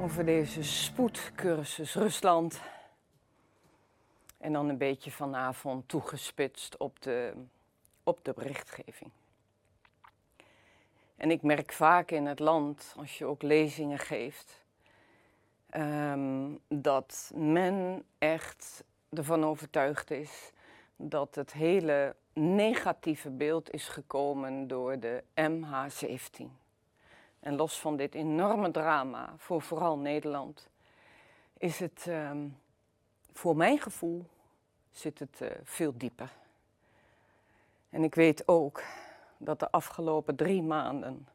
over deze spoedcursus Rusland. En dan een beetje vanavond toegespitst op de, op de berichtgeving. En ik merk vaak in het land, als je ook lezingen geeft, ehm, dat men echt ervan overtuigd is dat het hele negatieve beeld is gekomen door de MH17. En los van dit enorme drama voor vooral Nederland, is het ehm, voor mijn gevoel zit het uh, veel dieper. En ik weet ook dat de afgelopen drie maanden,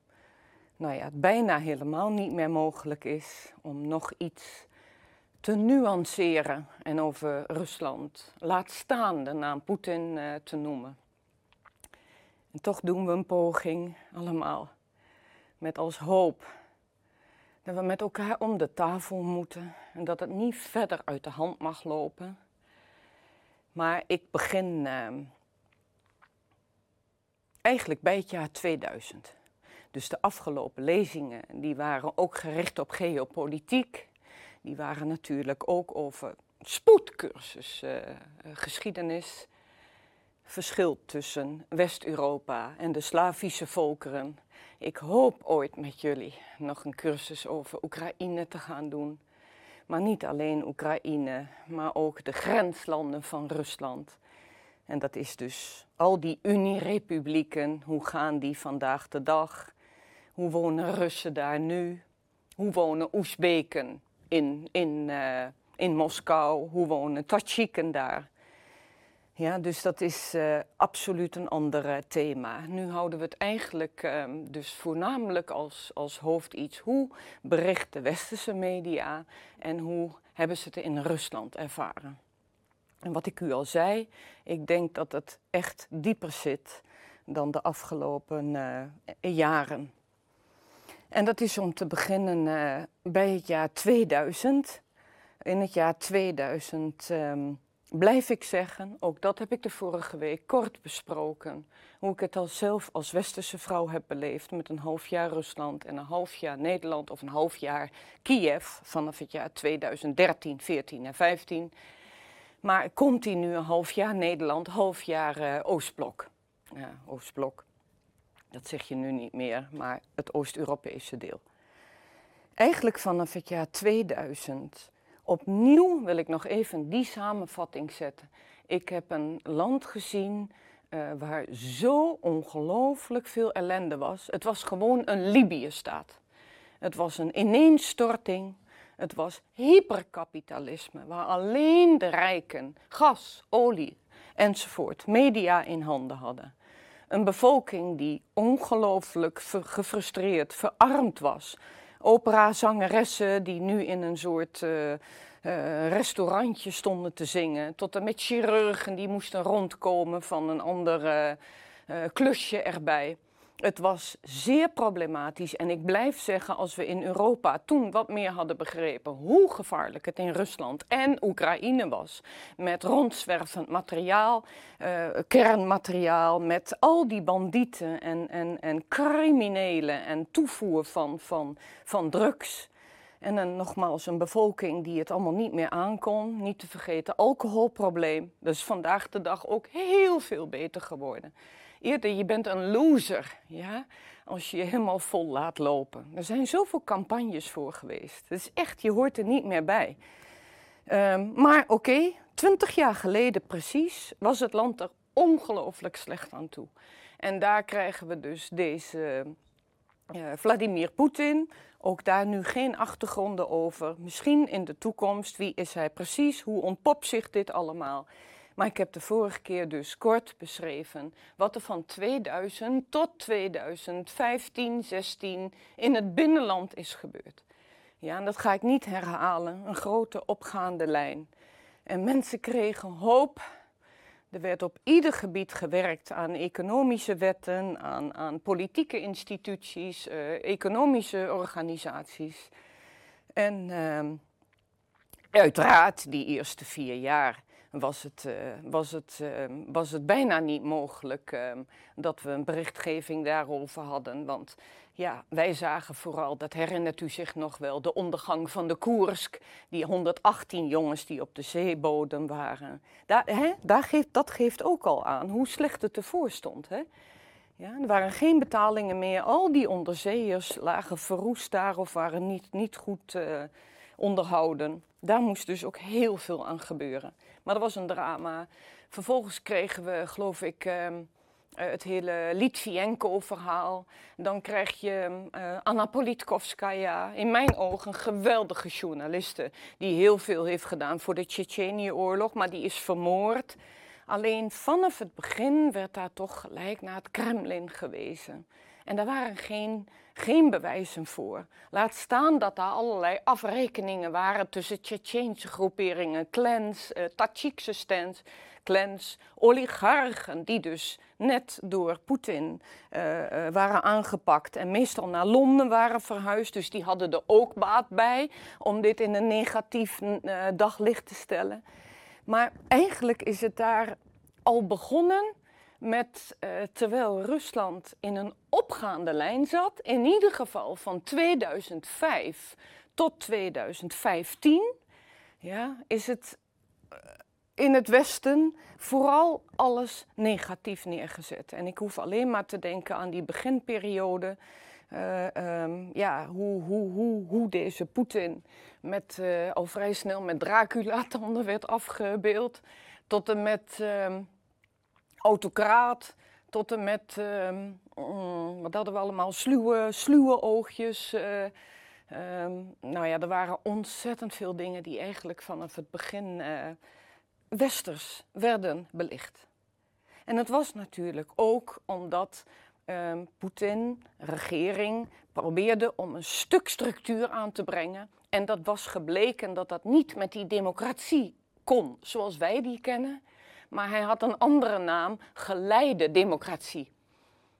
nou ja, het bijna helemaal niet meer mogelijk is om nog iets te nuanceren en over Rusland, laat staan de naam Poetin uh, te noemen. En toch doen we een poging allemaal met als hoop dat we met elkaar om de tafel moeten en dat het niet verder uit de hand mag lopen. Maar ik begin uh, eigenlijk bij het jaar 2000. Dus de afgelopen lezingen die waren ook gericht op geopolitiek. Die waren natuurlijk ook over spoedcursus uh, geschiedenis. Verschil tussen West-Europa en de Slavische volkeren. Ik hoop ooit met jullie nog een cursus over Oekraïne te gaan doen. Maar niet alleen Oekraïne, maar ook de grenslanden van Rusland. En dat is dus al die Unierepublieken, hoe gaan die vandaag de dag? Hoe wonen Russen daar nu? Hoe wonen Oezbeken in, in, uh, in Moskou? Hoe wonen Tadsjiken daar? Ja, dus dat is uh, absoluut een ander thema. Nu houden we het eigenlijk uh, dus voornamelijk als, als hoofd iets. Hoe bericht de westerse media en hoe hebben ze het in Rusland ervaren? En wat ik u al zei, ik denk dat het echt dieper zit dan de afgelopen uh, jaren. En dat is om te beginnen bij het jaar 2000. In het jaar 2000 um, blijf ik zeggen, ook dat heb ik de vorige week kort besproken, hoe ik het al zelf als westerse vrouw heb beleefd met een half jaar Rusland en een half jaar Nederland of een half jaar Kiev vanaf het jaar 2013, 14 en 15. Maar continu een half jaar Nederland, half jaar uh, Oostblok. Ja, Oostblok, dat zeg je nu niet meer, maar het Oost-Europese deel. Eigenlijk vanaf het jaar 2000 Opnieuw wil ik nog even die samenvatting zetten. Ik heb een land gezien uh, waar zo ongelooflijk veel ellende was. Het was gewoon een Libië-staat. Het was een ineenstorting. Het was hyperkapitalisme, waar alleen de rijken gas, olie enzovoort media in handen hadden. Een bevolking die ongelooflijk gefrustreerd, verarmd was operazangeressen die nu in een soort uh, uh, restaurantje stonden te zingen. Tot en met chirurgen die moesten rondkomen van een ander uh, klusje erbij. Het was zeer problematisch en ik blijf zeggen, als we in Europa toen wat meer hadden begrepen hoe gevaarlijk het in Rusland en Oekraïne was, met rondzwervend materiaal, uh, kernmateriaal, met al die bandieten en, en, en criminelen en toevoer van, van, van drugs. En dan nogmaals een bevolking die het allemaal niet meer aankon. Niet te vergeten alcoholprobleem. Is vandaag de dag ook heel veel beter geworden. Eerder, je bent een loser, ja, als je je helemaal vol laat lopen. Er zijn zoveel campagnes voor geweest. Het is echt, je hoort er niet meer bij. Um, maar oké, okay, twintig jaar geleden precies was het land er ongelooflijk slecht aan toe. En daar krijgen we dus deze uh, Vladimir Poetin. Ook daar nu geen achtergronden over. Misschien in de toekomst, wie is hij precies? Hoe ontpopt zich dit allemaal? Maar ik heb de vorige keer dus kort beschreven wat er van 2000 tot 2015, 16 in het binnenland is gebeurd. Ja, en dat ga ik niet herhalen. Een grote opgaande lijn. En mensen kregen hoop. Er werd op ieder gebied gewerkt aan economische wetten, aan, aan politieke instituties, uh, economische organisaties. En uh, uiteraard die eerste vier jaar was het, eh, was het, eh, was het bijna niet mogelijk ehm, dat we een berichtgeving daarover hadden. Want ja, wij zagen vooral, dat herinnert u zich nog wel, de ondergang van de Koersk. Die 118 jongens die op de zeebodem waren. Daar, hè, daar geeft, dat geeft ook al aan hoe slecht het ervoor stond. Hè? Ja, er waren geen betalingen meer. Al die onderzeeërs lagen verroest daar of waren niet, niet goed onderhouden. Daar moest dus ook heel veel aan gebeuren. Maar dat was een drama. Vervolgens kregen we, geloof ik, uh, het hele Litvienko-verhaal. Dan krijg je uh, Anna Politkovskaya, in mijn ogen een geweldige journaliste... die heel veel heeft gedaan voor de Tsjetsjenië-oorlog, maar die is vermoord... Alleen vanaf het begin werd daar toch gelijk naar het Kremlin gewezen. En daar waren geen, geen bewijzen voor. Laat staan dat daar allerlei afrekeningen waren tussen Tsjetsjeense groeperingen, clans, uh, Tajikse stands, clans, oligarchen, die dus net door Poetin uh, uh, waren aangepakt en meestal naar Londen waren verhuisd. Dus die hadden er ook baat bij om dit in een negatief daglicht te stellen. Maar eigenlijk is het daar al begonnen met, uh, terwijl Rusland in een opgaande lijn zat, in ieder geval van 2005 tot 2015, ja, is het uh, in het Westen vooral alles negatief neergezet. En ik hoef alleen maar te denken aan die beginperiode. Uh, um, ja, hoe, hoe, hoe, hoe deze Poetin met, al vrij snel met Dracula-tanden werd afgebeeld. Tot en met uh, autocraat, tot en met, mm, wat hadden we allemaal, sluwe, sluwe oogjes. Uh, um, nou ja, er waren ontzettend veel dingen die eigenlijk vanaf het begin westers werden belicht. En het was natuurlijk ook omdat um, Poetin, regering, probeerde om een stuk structuur aan te brengen. En dat was gebleken dat dat niet met die democratie kon, zoals wij die kennen. Maar hij had een andere naam, geleide democratie.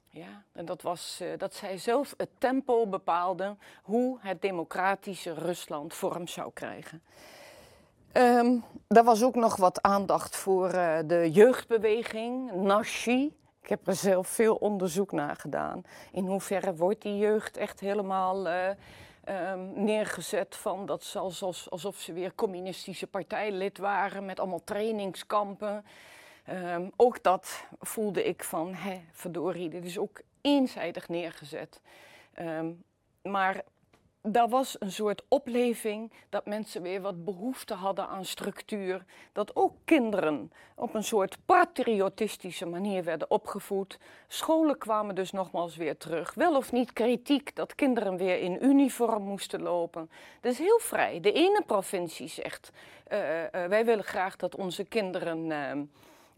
Ja, en dat was uh, dat zij zelf het tempo bepaalde hoe het democratische Rusland vorm zou krijgen. Um, er was ook nog wat aandacht voor uh, de jeugdbeweging, Nashi. Ik heb er zelf veel onderzoek naar gedaan. In hoeverre wordt die jeugd echt helemaal uh, um, neergezet van dat ze alsof, alsof ze weer communistische partijlid waren met allemaal trainingskampen. Um, ook dat voelde ik van, hè, verdorie, dit is ook eenzijdig neergezet. Um, maar daar was een soort opleving dat mensen weer wat behoefte hadden aan structuur. Dat ook kinderen op een soort patriotistische manier werden opgevoed. Scholen kwamen dus nogmaals weer terug. Wel of niet kritiek dat kinderen weer in uniform moesten lopen. Is heel vrij. De ene provincie zegt: uh, wij willen graag dat onze kinderen. Uh,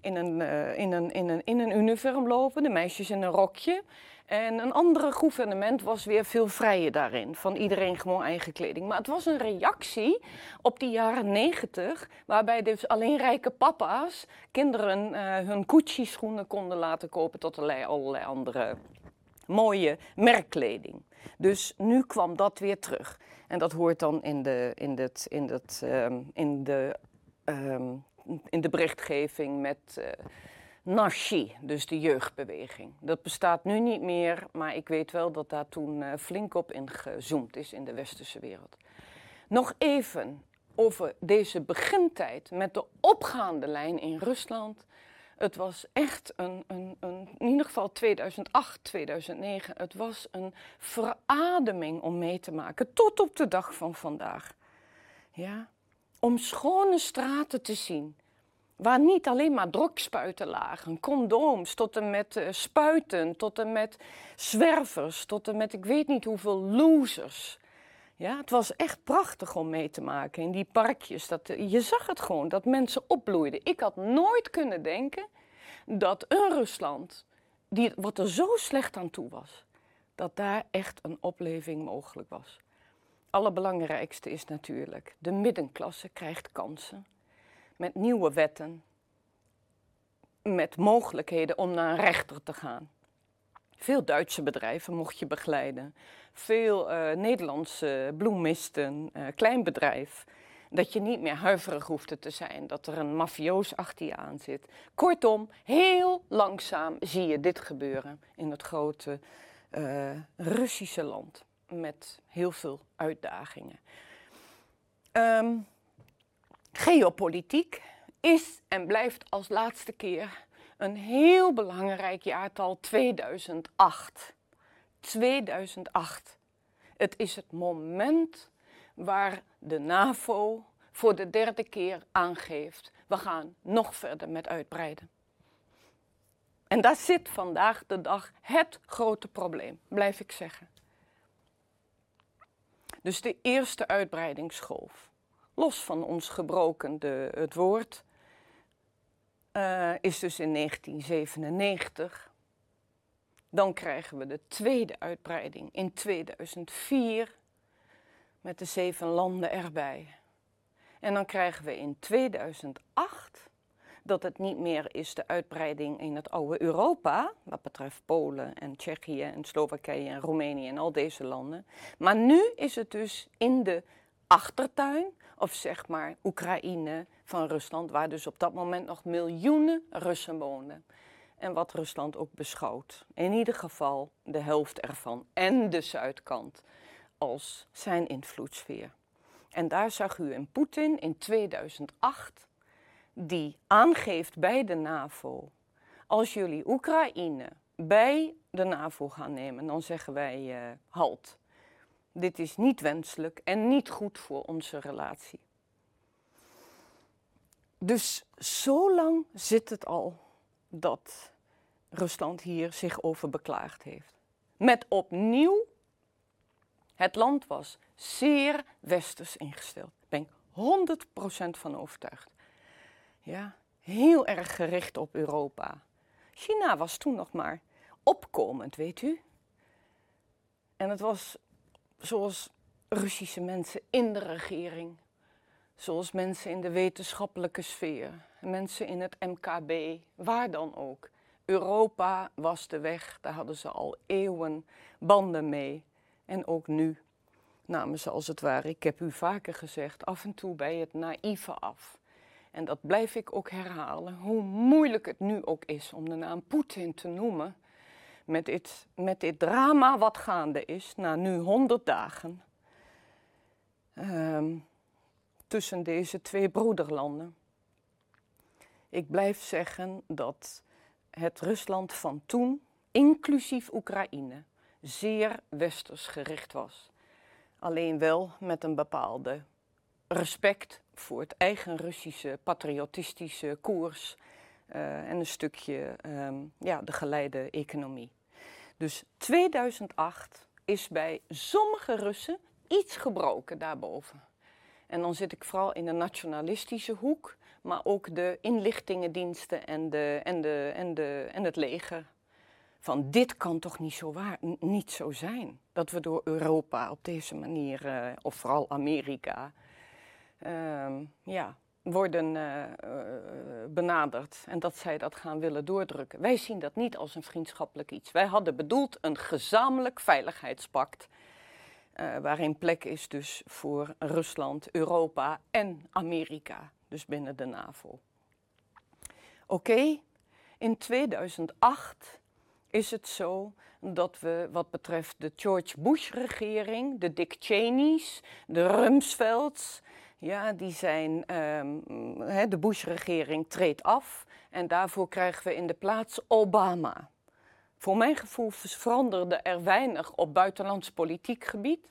in een, in, een, in, een, in een uniform lopen, de meisjes in een rokje. En een andere gouvernement was weer veel vrijer daarin. Van iedereen gewoon eigen kleding. Maar het was een reactie op die jaren negentig. Waarbij dus alleen rijke papa's kinderen uh, hun Gucci-schoenen konden laten kopen. Tot allerlei, allerlei andere mooie merkkleding. Dus nu kwam dat weer terug. En dat hoort dan in de, in het, in het, um, in de, um, in de berichtgeving met. Uh, Nashi, dus de jeugdbeweging. Dat bestaat nu niet meer, maar ik weet wel dat daar toen uh, flink op ingezoomd is in de westerse wereld. Nog even over deze begintijd met de opgaande lijn in Rusland. Het was echt een, een, een, in ieder geval 2008, 2009, het was een verademing om mee te maken, tot op de dag van vandaag. Ja? Om schone straten te zien, Waar niet alleen maar drogspuiten lagen, condooms, tot en met uh, spuiten, tot en met zwervers, tot en met ik weet niet hoeveel losers. Ja, het was echt prachtig om mee te maken in die parkjes. Dat, uh, je zag het gewoon, dat mensen opbloeiden. Ik had nooit kunnen denken dat een Rusland, die, wat er zo slecht aan toe was, dat daar echt een opleving mogelijk was. Allerbelangrijkste is natuurlijk, de middenklasse krijgt kansen met nieuwe wetten, met mogelijkheden om naar een rechter te gaan. Veel Duitse bedrijven mocht je begeleiden, veel uh, Nederlandse bloemisten, uh, klein bedrijf. Dat je niet meer huiverig hoefde te zijn, dat er een mafioos achter je aan zit. Kortom, heel langzaam zie je dit gebeuren in het grote uh, Russische land. Met heel veel uitdagingen. Um, geopolitiek is en blijft als laatste keer een heel belangrijk jaartal 2008. 2008. Het is het moment waar de NAVO voor de derde keer aangeeft: we gaan nog verder met uitbreiden. En daar zit vandaag de dag het grote probleem, blijf ik zeggen. Dus de eerste uitbreidingsgolf, los van ons gebroken de, het woord, uh, is dus in 1997. Dan krijgen we de tweede uitbreiding in 2004 met de zeven landen erbij. En dan krijgen we in 2008 dat het niet meer is de uitbreiding in het oude Europa, wat betreft Polen en Tsjechië en Slowakije en Roemenië en al deze landen. Maar nu is het dus in de achtertuin, of zeg maar Oekraïne van Rusland, waar dus op dat moment nog miljoenen Russen woonden. En wat Rusland ook beschouwt. In ieder geval de helft ervan en de zuidkant als zijn invloedssfeer. En daar zag u een Poetin in 2008 die aangeeft bij de NAVO: als jullie Oekraïne bij de NAVO gaan nemen, dan zeggen wij uh, halt. Dit is niet wenselijk en niet goed voor onze relatie. Dus zo lang zit het al dat Rusland hier zich over beklaagd heeft. Met opnieuw, het land was zeer westers ingesteld. Daar ben ik 100% van overtuigd. Ja, heel erg gericht op Europa. China was toen nog maar opkomend, weet u. En het was zoals Russische mensen in de regering, zoals mensen in de wetenschappelijke sfeer, mensen in het MKB, waar dan ook. Europa was de weg, daar hadden ze al eeuwen banden mee. En ook nu namen ze als het ware, ik heb u vaker gezegd, af en toe bij het naïeve af. En dat blijf ik ook herhalen, hoe moeilijk het nu ook is om de naam Poetin te noemen. Met dit, met dit drama wat gaande is, na nu honderd dagen. Um, tussen deze twee broederlanden. Ik blijf zeggen dat het Rusland van toen, inclusief Oekraïne, zeer westers gericht was. Alleen wel met een bepaalde respect voor het eigen Russische patriotistische koers uh, en een stukje um, ja, de geleide economie. Dus 2008 is bij sommige Russen iets gebroken daarboven. En dan zit ik vooral in de nationalistische hoek, maar ook de inlichtingendiensten en, de, en, de, en, de, en het leger. Van dit kan toch niet zo, waar, niet zo zijn. Dat we door Europa op deze manier, uh, of vooral Amerika, uh, ja, worden uh, benaderd. En dat zij dat gaan willen doordrukken. Wij zien dat niet als een vriendschappelijk iets. Wij hadden bedoeld een gezamenlijk veiligheidspact uh, waarin plek is dus voor Rusland, Europa en Amerika, dus binnen de NAVO. Oké, in 2008 is het zo dat we wat betreft de George Bush-regering, de Dick Cheney's, de Rumsfelds, ja, die zijn, um, de Bush-regering treedt af en daarvoor krijgen we in de plaats Obama. Voor mijn gevoel veranderde er weinig op buitenlands politiek gebied.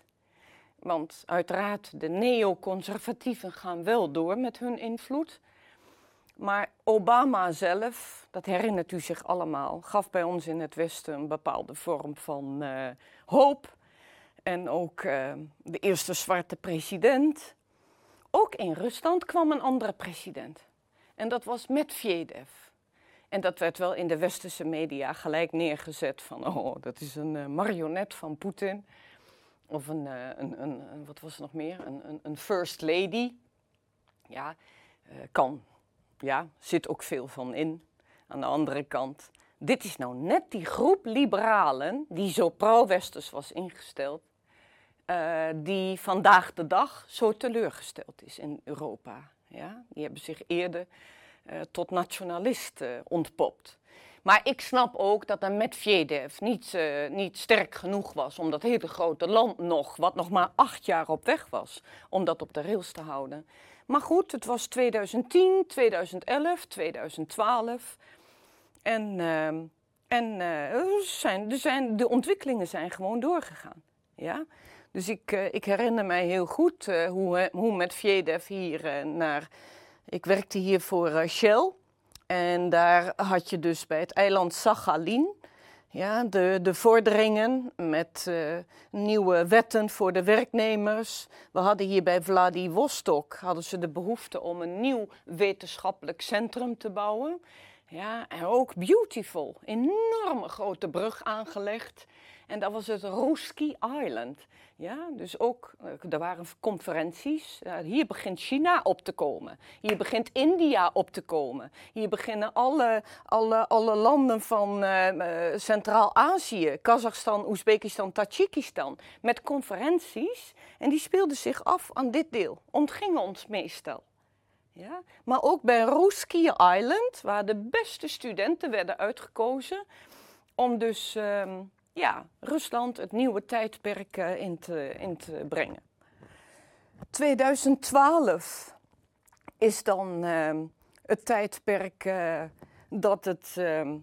Want uiteraard, de neoconservatieven gaan wel door met hun invloed. Maar Obama zelf, dat herinnert u zich allemaal, gaf bij ons in het Westen een bepaalde vorm van uh, hoop. En ook uh, de eerste zwarte president. Ook in Rusland kwam een andere president. En dat was Medvedev. En dat werd wel in de westerse media gelijk neergezet van, oh, dat is een uh, marionet van Poetin. Of een, uh, een, een, wat was er nog meer? Een, een, first lady. Ja, uh, kan. Ja, zit ook veel van in. Aan de andere kant, dit is nou net die groep liberalen die zo pro-westers was ingesteld. Eh, die vandaag de dag zo teleurgesteld is in Europa. Ja? Die hebben zich eerder uh, tot nationalisten ontpopt. Maar ik snap ook dat een Medvedev niet, niet sterk genoeg was om dat hele grote land nog, wat nog maar acht jaar op weg was, om dat op de rails te houden. Maar goed, het was 2010, 2011, 2012. En, uh, en zijn, er zijn, de ontwikkelingen zijn gewoon doorgegaan. Ja? Dus ik, uh, ik herinner mij heel goed hoe, hoe met Vjedev hier naar... Ik werkte hier voor Shell. En daar had je dus bij het eiland Sachalin ja, de, de vorderingen met nieuwe wetten voor de werknemers. We hadden hier bij Vladivostok hadden ze de behoefte om een nieuw wetenschappelijk centrum te bouwen. Ja, en ook beautiful, enorme grote brug aangelegd. En dat was het Ruski Island. Ja, dus ook, eh, er waren conferenties. hier begint China op te komen. Hier begint India op te komen. Hier beginnen alle, alle, alle landen van uh, Centraal-Azië, Kazachstan, Oezbekistan, Tajikistan, met conferenties. En die speelden zich af aan dit deel, ontgingen ons meestal. Ja? Maar ook bij Ruski Island, waar de beste studenten werden uitgekozen om dus ehm, ja, Rusland het nieuwe tijdperk uh, in, te, in te brengen. 2012 is dan uh, het tijdperk uh, dat het ehm,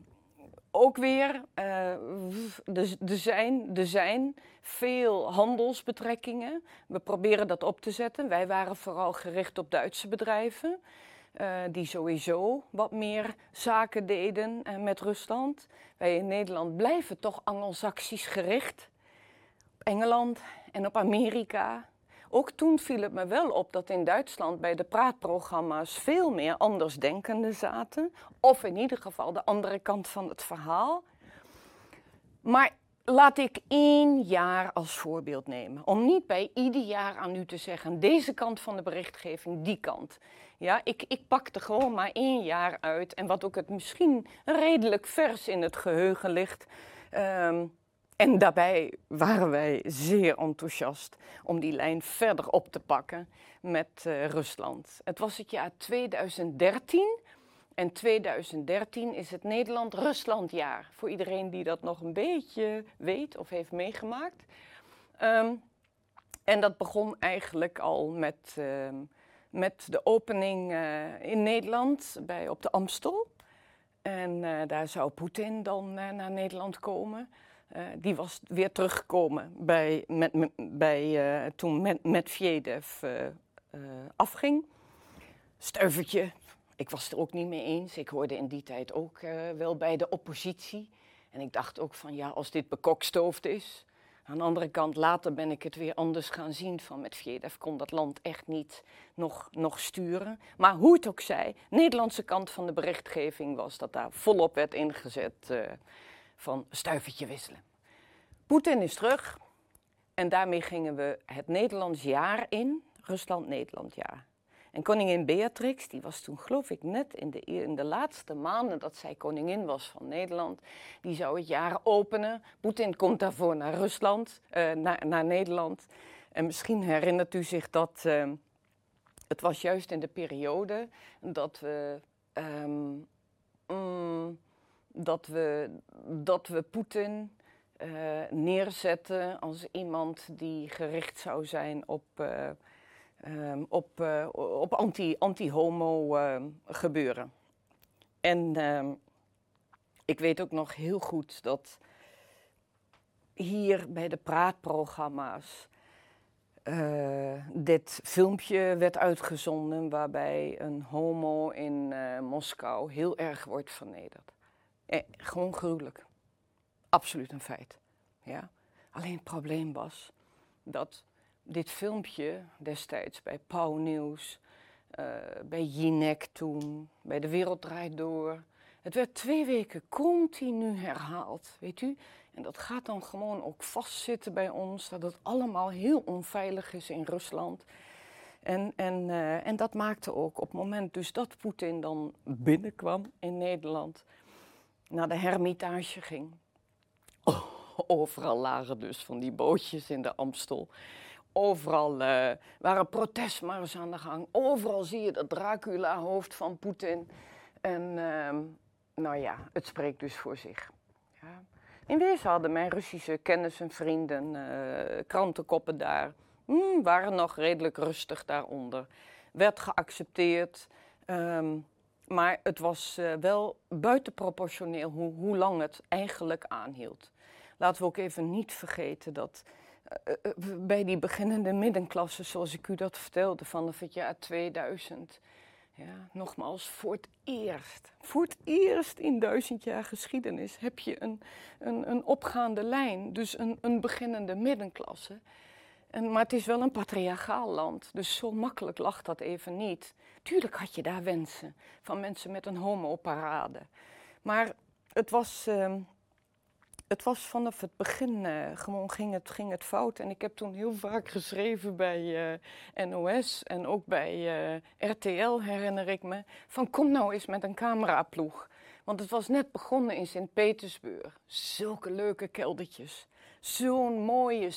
ook weer, er zijn, er zijn veel handelsbetrekkingen. We proberen dat op te zetten. Wij waren vooral gericht op Duitse bedrijven. Uh, die sowieso wat meer zaken deden uh, met Rusland. Wij in Nederland blijven toch Anglo-Saxisch gericht. Op Engeland en op Amerika. Ook toen viel het me wel op dat in Duitsland bij de praatprogramma's veel meer andersdenkenden zaten. Of in ieder geval de andere kant van het verhaal. Maar laat ik één jaar als voorbeeld nemen. Om niet bij ieder jaar aan u te zeggen: deze kant van de berichtgeving, die kant. Ja, ik, ik pakte gewoon maar één jaar uit. En wat ook het misschien redelijk vers in het geheugen ligt. Um, en daarbij waren wij zeer enthousiast om die lijn verder op te pakken met uh, Rusland. Het was het jaar 2013. En 2013 is het Nederland-Ruslandjaar. Voor iedereen die dat nog een beetje weet of heeft meegemaakt. Um, en dat begon eigenlijk al met. Uh, met de opening uh, in Nederland bij, op de Amstel. En uh, daar zou Poetin dan uh, naar Nederland komen. die was weer teruggekomen bij, met, toen met, Medvedev afging. Stuivertje, ik was het er ook niet mee eens. Ik hoorde in die tijd ook wel bij de oppositie. En ik dacht ook van ja, als dit bekokstoofd is, aan de andere kant, later ben ik het weer anders gaan zien van met Vjedev kon dat land echt niet nog, nog sturen. Maar hoe het ook zij, de Nederlandse kant van de berichtgeving was dat daar volop werd ingezet uh, van stuivertje wisselen. Poetin is terug en daarmee gingen we het Nederlands jaar in, Rusland-Nederland jaar. En koningin Beatrix, die was toen geloof ik net in de, in de laatste maanden dat zij koningin was van Nederland, die zou het jaar openen. Poetin komt daarvoor naar Rusland, uh, naar, naar Nederland. En misschien herinnert u zich dat uh, het was juist in de periode dat we, um, mm, dat we, dat we Poetin uh, neerzetten als iemand die gericht zou zijn op um, op, uh, op anti-homo anti uh, gebeuren. En uh, ik weet ook nog heel goed dat hier bij de praatprogramma's uh, dit filmpje werd uitgezonden waarbij een homo in Moskou heel erg wordt vernederd. Eh, gewoon gruwelijk. Absoluut een feit. Ja? Alleen het probleem was dat dit filmpje destijds bij Pauw Nieuws, uh, bij Jinek toen, bij De Wereld Draait Door. Het werd twee weken continu herhaald, weet u. En dat gaat dan gewoon ook vastzitten bij ons, dat het allemaal heel onveilig is in Rusland. En, en, uh, en dat maakte ook op het moment dus dat Poetin dan binnenkwam in Nederland, naar de hermitage ging. Oh, overal lagen dus van die bootjes in de Amstel. Overal uh, waren protestmars aan de gang. Overal zie je dat Dracula-hoofd van Poetin. En ehm, nou ja, het spreekt dus voor zich. Ja. In wezen hadden mijn Russische kennissen, vrienden, uh, krantenkoppen daar, hmm, waren nog redelijk rustig daaronder. Werd geaccepteerd. Um, maar het was uh, wel buitenproportioneel hoe, hoe lang het eigenlijk aanhield. Laten we ook even niet vergeten dat bij die beginnende middenklasse, zoals ik u dat vertelde, vanaf het jaar 2000, ja, nogmaals, voor het eerst, voor het eerst in duizend jaar geschiedenis heb je een, een, een opgaande lijn, dus een, een beginnende middenklasse. En, maar het is wel een patriarchaal land, dus zo makkelijk lag dat even niet. Tuurlijk had je daar wensen van mensen met een homoparade. Maar het was, uh, het was vanaf het begin uh, gewoon ging het, ging het fout. En ik heb toen heel vaak geschreven bij uh, NOS en ook bij eh, RTL, herinner ik me. Van kom nou eens met een cameraploeg. Want het was net begonnen in Sint-Petersburg. Zulke leuke keldertjes. Zo'n mooie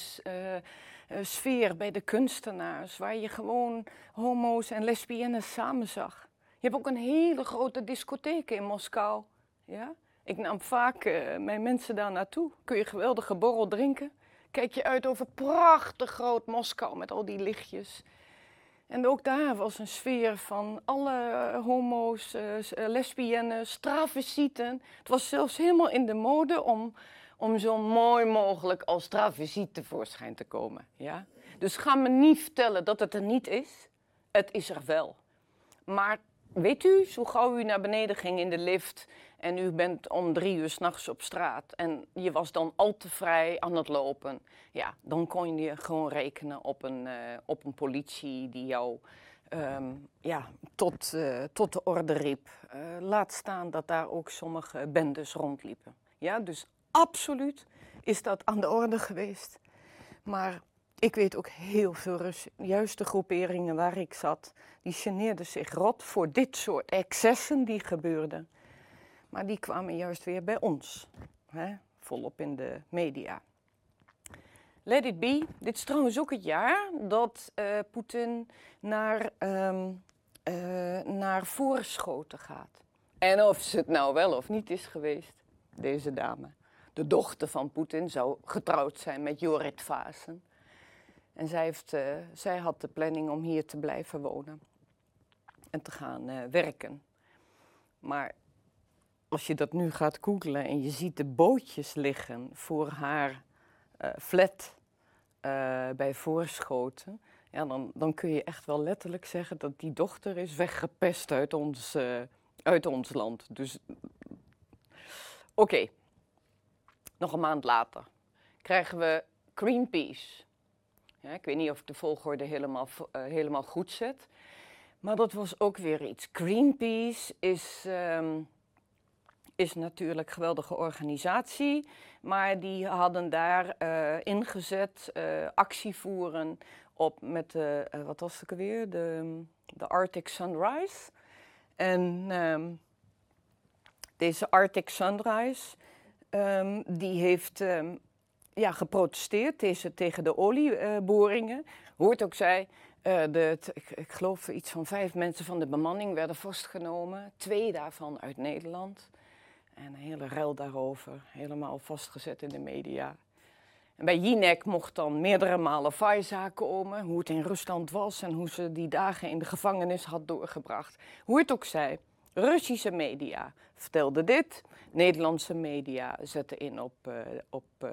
sfeer bij de kunstenaars, waar je gewoon homo's en lesbiennes samen zag. Je hebt ook een hele grote discotheek in Moskou. Ja? Ik nam vaak uh, mijn mensen daar naartoe. Kun je geweldige borrel drinken. Kijk je uit over prachtig groot Moskou met al die lichtjes. En ook daar was een sfeer van alle homo's, uh, lesbiennes, travestieten. Het was zelfs helemaal in de mode om om zo mooi mogelijk als travestiet tevoorschijn te komen. Ja? Dus ga me niet vertellen dat het er niet is. Het is er wel. Maar weet u, zo gauw u naar beneden ging in de lift en u bent om drie uur s'nachts op straat en je was dan al te vrij aan het lopen, ja, dan kon je gewoon rekenen op een, uh, op een politie die jou um, ja, tot, uh, tot de orde riep. Uh, laat staan dat daar ook sommige bendes rondliepen. Ja, dus Absoluut is dat aan de orde geweest. Maar ik weet ook heel veel Russen, juist de groeperingen waar ik zat, die geneerden zich rot voor dit soort excessen die gebeurden. Maar die kwamen juist weer bij ons, hè, volop in de media. Let it be. Dit is trouwens ook het jaar dat uh, Poetin naar, um, uh, naar voorschoten gaat. En of ze het nou wel of niet is geweest, deze dame de dochter van Poetin, zou getrouwd zijn met Jorit Vasen. En zij, heeft, uh, zij had de planning om hier te blijven wonen en te gaan werken. Maar als je dat nu gaat googlen en je ziet de bootjes liggen voor haar uh, flat bij Voorschoten, ja, dan, dan kun je echt wel letterlijk zeggen dat die dochter is weggepest uit ons, uit ons land. Dus oké. Nog een maand later krijgen we Greenpeace. Ik weet niet of ik de volgorde helemaal, helemaal goed zet. Maar dat was ook weer iets. Greenpeace is, um, is natuurlijk een geweldige organisatie. Maar die hadden daar uh, ingezet uh, actie voeren op met de, wat was het weer? De, de Arctic Sunrise. En um, deze Arctic Sunrise Um, die heeft um, ja, geprotesteerd tegen, de olieboringen. Hoort ook zij, de, ik, ik, geloof iets van vijf mensen van de bemanning werden vastgenomen. Twee daarvan uit Nederland. En een hele ruil daarover, helemaal vastgezet in de media. En bij Jinek mocht dan meerdere malen Faiza komen, hoe het in Rusland was en hoe ze die dagen in de gevangenis had doorgebracht. Hoe het ook zij. Russische media vertelden dit, Nederlandse media zetten in op, uh, op, uh,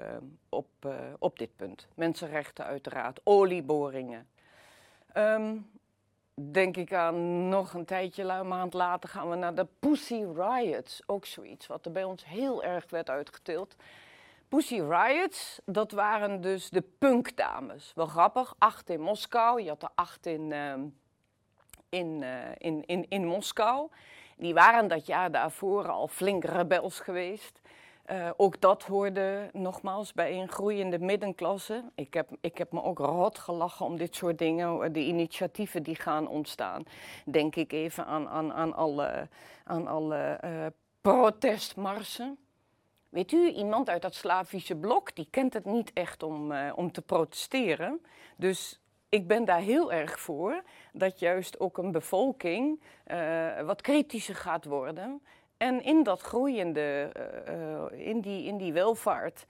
op, uh, op dit punt. Mensenrechten uiteraard, olieboringen. Um, denk ik aan nog een tijdje, een maand later gaan we naar de Pussy Riots. Ook zoiets wat er bij ons heel erg werd uitgetild. Pussy Riots, dat waren dus de punkdames. Wel grappig, acht in Moskou. Je had er acht in, in, in, in, in Moskou. Die waren dat jaar daarvoor al flink rebels geweest. Uh, ook dat hoorde nogmaals bij een groeiende middenklasse. Ik heb, ik heb me ook rot gelachen om dit soort dingen, de initiatieven die gaan ontstaan. Denk ik even aan, aan, aan alle, aan alle uh, protestmarsen. weet u, iemand uit dat Slavische blok, die kent het niet echt om, om te protesteren. Dus ik ben daar heel erg voor dat juist ook een bevolking wat kritischer gaat worden. En in dat groeiende, uh, in, die, in die welvaart,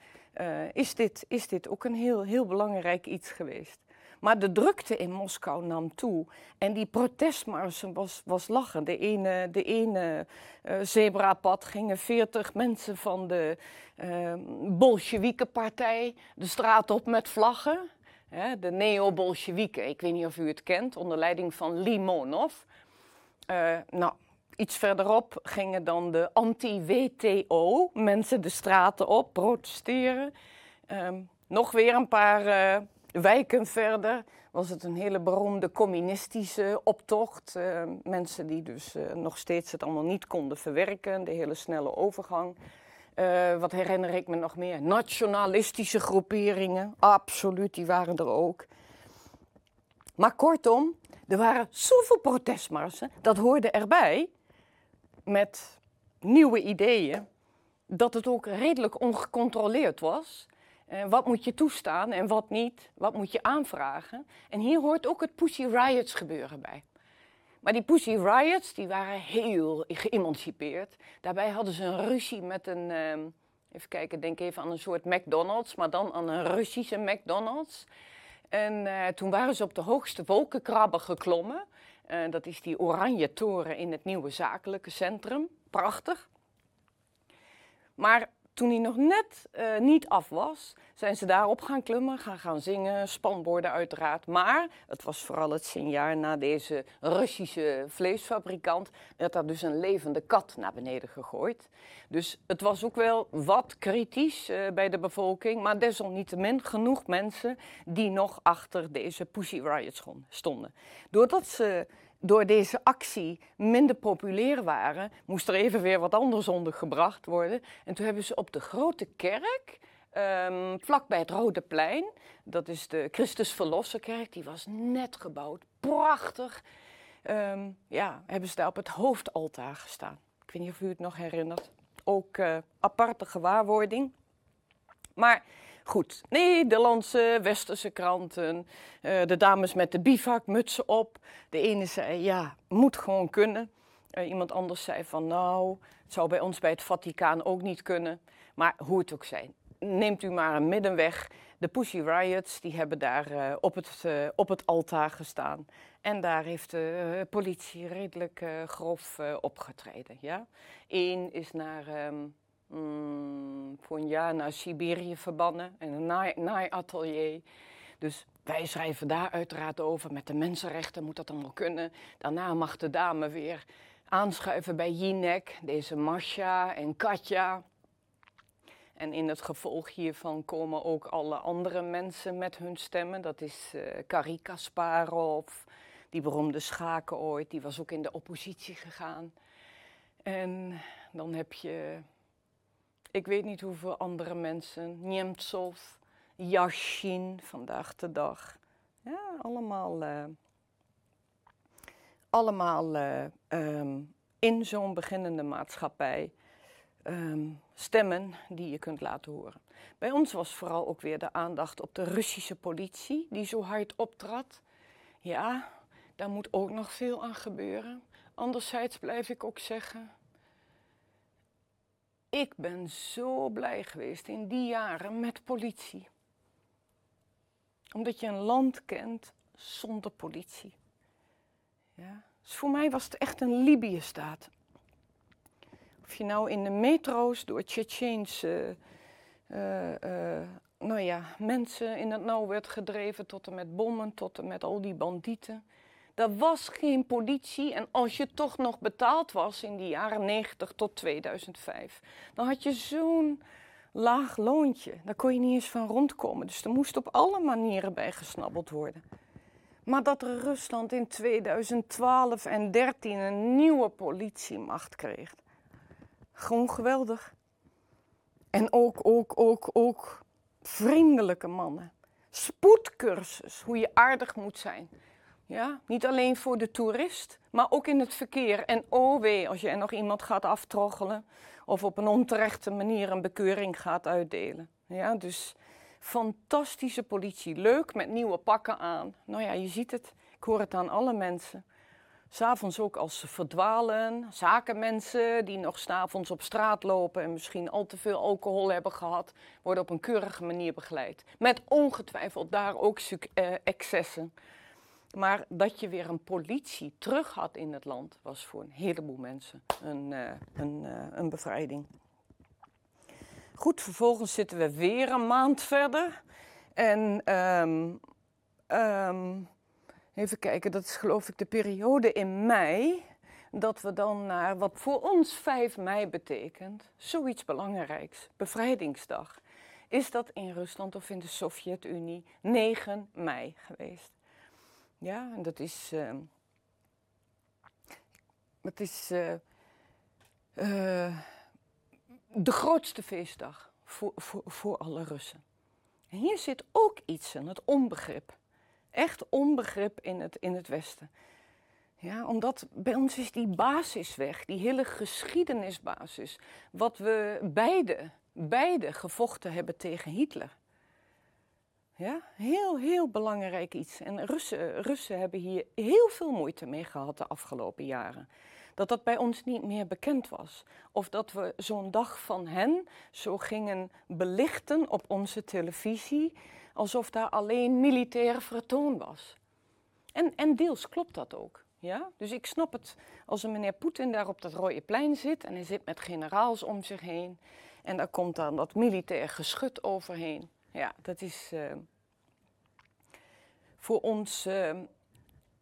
is, dit, is dit ook een heel, heel belangrijk iets geweest. Maar de drukte in Moskou nam toe. En die protestmarsen was, was lachen. De ene, de ene zebrapad gingen 40 mensen van de uh, Bolsjewieke-partij de straat op met vlaggen. Hè, de neo-Bolsjewieken, ik weet niet of u het kent, onder leiding van Limonov. Uh, nou, iets verderop gingen dan de anti-WTO mensen de straten op protesteren. Um, nog weer een paar wijken verder was het een hele beroemde communistische optocht. Uh, mensen die dus uh, nog steeds het allemaal niet konden verwerken, de hele snelle overgang. Uh, wat herinner ik me nog meer? Nationalistische groeperingen, absoluut, die waren er ook. Maar kortom, er waren zoveel protestmarsen, dat hoorde erbij met nieuwe ideeën, dat het ook redelijk ongecontroleerd was. Uh, wat moet je toestaan en wat niet? Wat moet je aanvragen? En hier hoort ook het Pussy Riots gebeuren bij. Maar die Pussy Riots die waren heel geëmancipeerd. Daarbij hadden ze een ruzie met een, uh, even kijken, denk even aan een soort McDonald's, maar dan aan een Russische McDonald's. En uh, toen waren ze op de hoogste wolkenkrabber geklommen. Uh, dat is die oranje toren in het nieuwe zakelijke centrum. Prachtig. Maar toen hij nog net uh, niet af was, zijn ze daarop gaan klimmen, gaan, gaan zingen, spanborden uiteraard. Maar het was vooral het signaal na deze Russische vleesfabrikant, dat er dus een levende kat naar beneden gegooid. Dus het was ook wel wat kritisch uh, bij de bevolking, maar desalniettemin genoeg mensen die nog achter deze Pussy Riot stonden. Doordat ze door deze actie minder populair waren, moest er even weer wat anders ondergebracht worden. En toen hebben ze op de grote kerk, um, vlakbij het Rode Plein, dat is de Christus Verlosserkerk, die was net gebouwd, prachtig. Um, ja, hebben ze daar op het hoofdaltaar gestaan. Ik weet niet of u het nog herinnert. Ook uh, aparte gewaarwording. Maar Goed, Nederlandse, westerse kranten, uh, de dames met de bivakmutsen op. De ene zei, ja, moet gewoon kunnen. Uh, iemand anders zei van, nou, het zou bij ons bij het Vaticaan ook niet kunnen. Maar hoe het ook zij, neemt u maar een middenweg. De Pussy Riots, die hebben daar uh, op, het, op het altaar gestaan. En daar heeft de politie redelijk grof opgetreden, ja. Eén is naar... Um, mm, voor een jaar naar Siberië verbannen en een naaiatelier. Dus wij schrijven daar uiteraard over. Met de mensenrechten moet dat allemaal kunnen. Daarna mag de dame weer aanschuiven bij Jinek, deze Masha en Katja. En in het gevolg hiervan komen ook alle andere mensen met hun stemmen. Dat is uh, Kari Kasparov, die beroemde schaken ooit, die was ook in de oppositie gegaan. En dan heb je ik weet niet hoeveel andere mensen, Nemtsov, Yashin, vandaag de dag. Ja, allemaal, uh, allemaal uh, um, in zo'n beginnende maatschappij um, stemmen die je kunt laten horen. Bij ons was vooral ook weer de aandacht op de Russische politie, die zo hard optrad. Ja, daar moet ook nog veel aan gebeuren. Anderzijds blijf ik ook zeggen, ik ben zo blij geweest in die jaren met politie. Omdat je een land kent zonder politie. Ja? Dus voor mij was het echt een Libië-staat. Of je nou in de metro's door Tsjetsjeense uh, uh, nou ja, mensen in het nauw werd gedreven, tot en met bommen, tot en met al die bandieten. Er was geen politie en als je toch nog betaald was in die jaren 90 tot 2005, dan had je zo'n laag loontje. Daar kon je niet eens van rondkomen. Dus er moest op alle manieren bij gesnabbeld worden. Maar dat Rusland in 2012 en 2013 een nieuwe politiemacht kreeg. Gewoon geweldig. En ook, ook, ook, ook vriendelijke mannen. Spoedcursus, hoe je aardig moet zijn. Ja, niet alleen voor de toerist, maar ook in het verkeer. En oh wee, als je nog iemand gaat aftroggelen of op een onterechte manier een bekeuring gaat uitdelen. Ja, dus fantastische politie, leuk met nieuwe pakken aan. Nou ja, je ziet het, ik hoor het aan alle mensen. S'avonds ook als ze verdwalen, zakenmensen die nog s'avonds op straat lopen en misschien al te veel alcohol hebben gehad, worden op een keurige manier begeleid. Met ongetwijfeld daar ook eh, excessen. Maar dat je weer een politie terug had in het land, was voor een heleboel mensen een, uh, een, uh, een bevrijding. Goed, vervolgens zitten we weer een maand verder. En um, um, even kijken, dat is geloof ik de periode in mei. Dat we dan naar wat voor ons 5 mei betekent, zoiets belangrijks, bevrijdingsdag. Is dat in Rusland of in de Sovjet-Unie 9 mei geweest? Ja, en dat is. Uh, dat is. Uh, uh, de grootste feestdag voor, voor, voor alle Russen. En hier zit ook iets in, het onbegrip. Echt onbegrip in het, in het Westen. Ja, omdat bij ons is die basis weg, die hele geschiedenisbasis. Wat we beide, beide gevochten hebben tegen Hitler. Ja, heel, heel belangrijk iets. En Russen, Russen hebben hier heel veel moeite mee gehad de afgelopen jaren. Dat dat bij ons niet meer bekend was. Of dat we zo'n dag van hen zo gingen belichten op onze televisie, alsof daar alleen militair vertoon was. En, en deels klopt dat ook. Ja? Dus ik snap het als een meneer Poetin daar op dat rode plein zit en hij zit met generaals om zich heen. En daar komt dan dat militair geschut overheen. Ja, dat is uh, voor ons uh,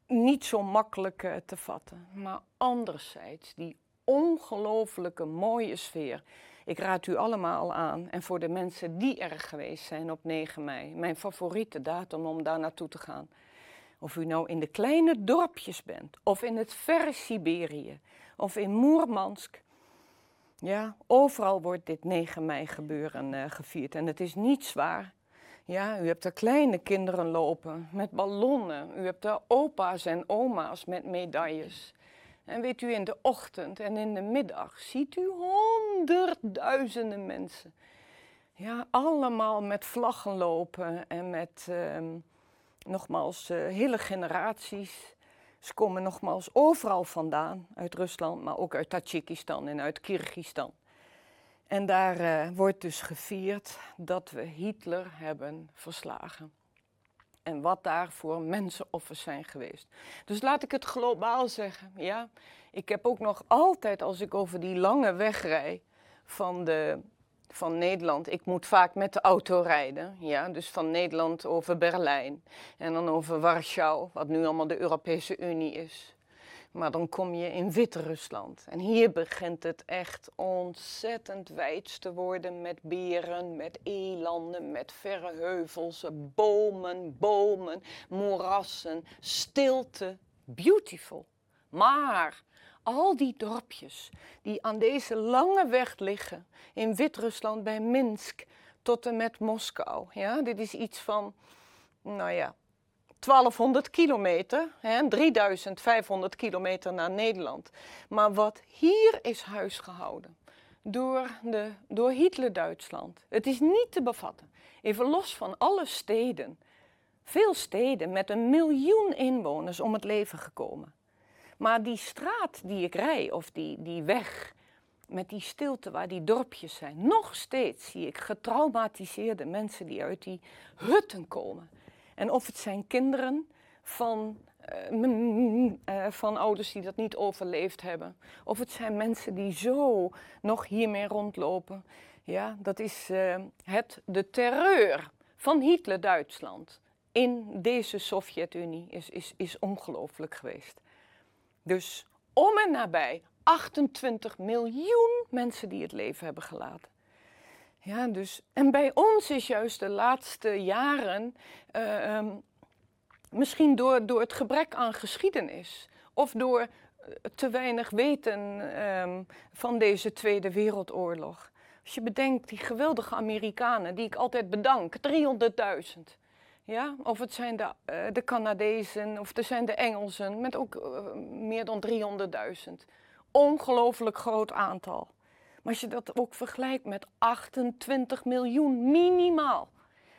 niet zo makkelijk uh, te vatten. Maar anderzijds, die ongelooflijke mooie sfeer. Ik raad u allemaal aan. En voor de mensen die er geweest zijn op 9 mei, mijn favoriete datum om daar naartoe te gaan. Of u nou in de kleine dorpjes bent, of in het verre Siberië, of in Moermansk. Ja, overal wordt dit 9 mei gebeuren uh, gevierd. En het is niet zwaar. Ja, u hebt er kleine kinderen lopen met ballonnen. U hebt er opa's en oma's met medailles. En weet u, in de ochtend en in de middag ziet u honderdduizenden mensen. Ja, allemaal met vlaggen lopen en met, uh, nogmaals, uh, hele generaties. Ze komen nogmaals overal vandaan, uit Rusland, maar ook uit Tajikistan en uit Kyrgyzstan. En daar uh, wordt dus gevierd dat we Hitler hebben verslagen. En wat daar voor mensenoffers zijn geweest. Dus laat ik het globaal zeggen. Ja? Ik heb ook nog altijd, als ik over die lange weg rij van, de, van Nederland. Ik moet vaak met de auto rijden. Ja? Dus van Nederland over Berlijn. En dan over Warschau, wat nu allemaal de Europese Unie is. Maar dan kom je in Wit-Rusland. En hier begint het echt ontzettend wijd te worden met beren, met elanden, met verre heuvels, bomen, bomen, moerassen, stilte. Beautiful. Maar al die dorpjes die aan deze lange weg liggen, in Wit-Rusland bij Minsk tot en met Moskou. Ja, dit is iets van, nou ja, 1200 kilometer, hè, 3500 kilometer naar Nederland. Maar wat hier is huisgehouden door, de, door Hitler-Duitsland, het is niet te bevatten. Even los van alle steden, veel steden met een miljoen inwoners om het leven gekomen. Maar die straat die ik rij, of die, die weg, met die stilte waar die dorpjes zijn, nog steeds zie ik getraumatiseerde mensen die uit die hutten komen en of het zijn kinderen van, uh, van ouders die dat niet overleefd hebben. Of het zijn mensen die zo nog hiermee rondlopen. Ja, dat is uh, het, de terreur van Hitler-Duitsland in deze Sovjet-Unie is, is, is ongelooflijk geweest. Dus om en nabij 28 miljoen mensen die het leven hebben gelaten. Ja, dus, en bij ons is juist de laatste jaren, uh, um, misschien door, door het gebrek aan geschiedenis of door eh, te weinig weten um, van deze Tweede Wereldoorlog. Als je bedenkt, die geweldige Amerikanen, die ik altijd bedank, 300.000. Ja, of het zijn de, uh, de Canadezen of het zijn de Engelsen met ook uh, meer dan 300.000. Ongelooflijk groot aantal. Maar als je dat ook vergelijkt met 28 miljoen minimaal,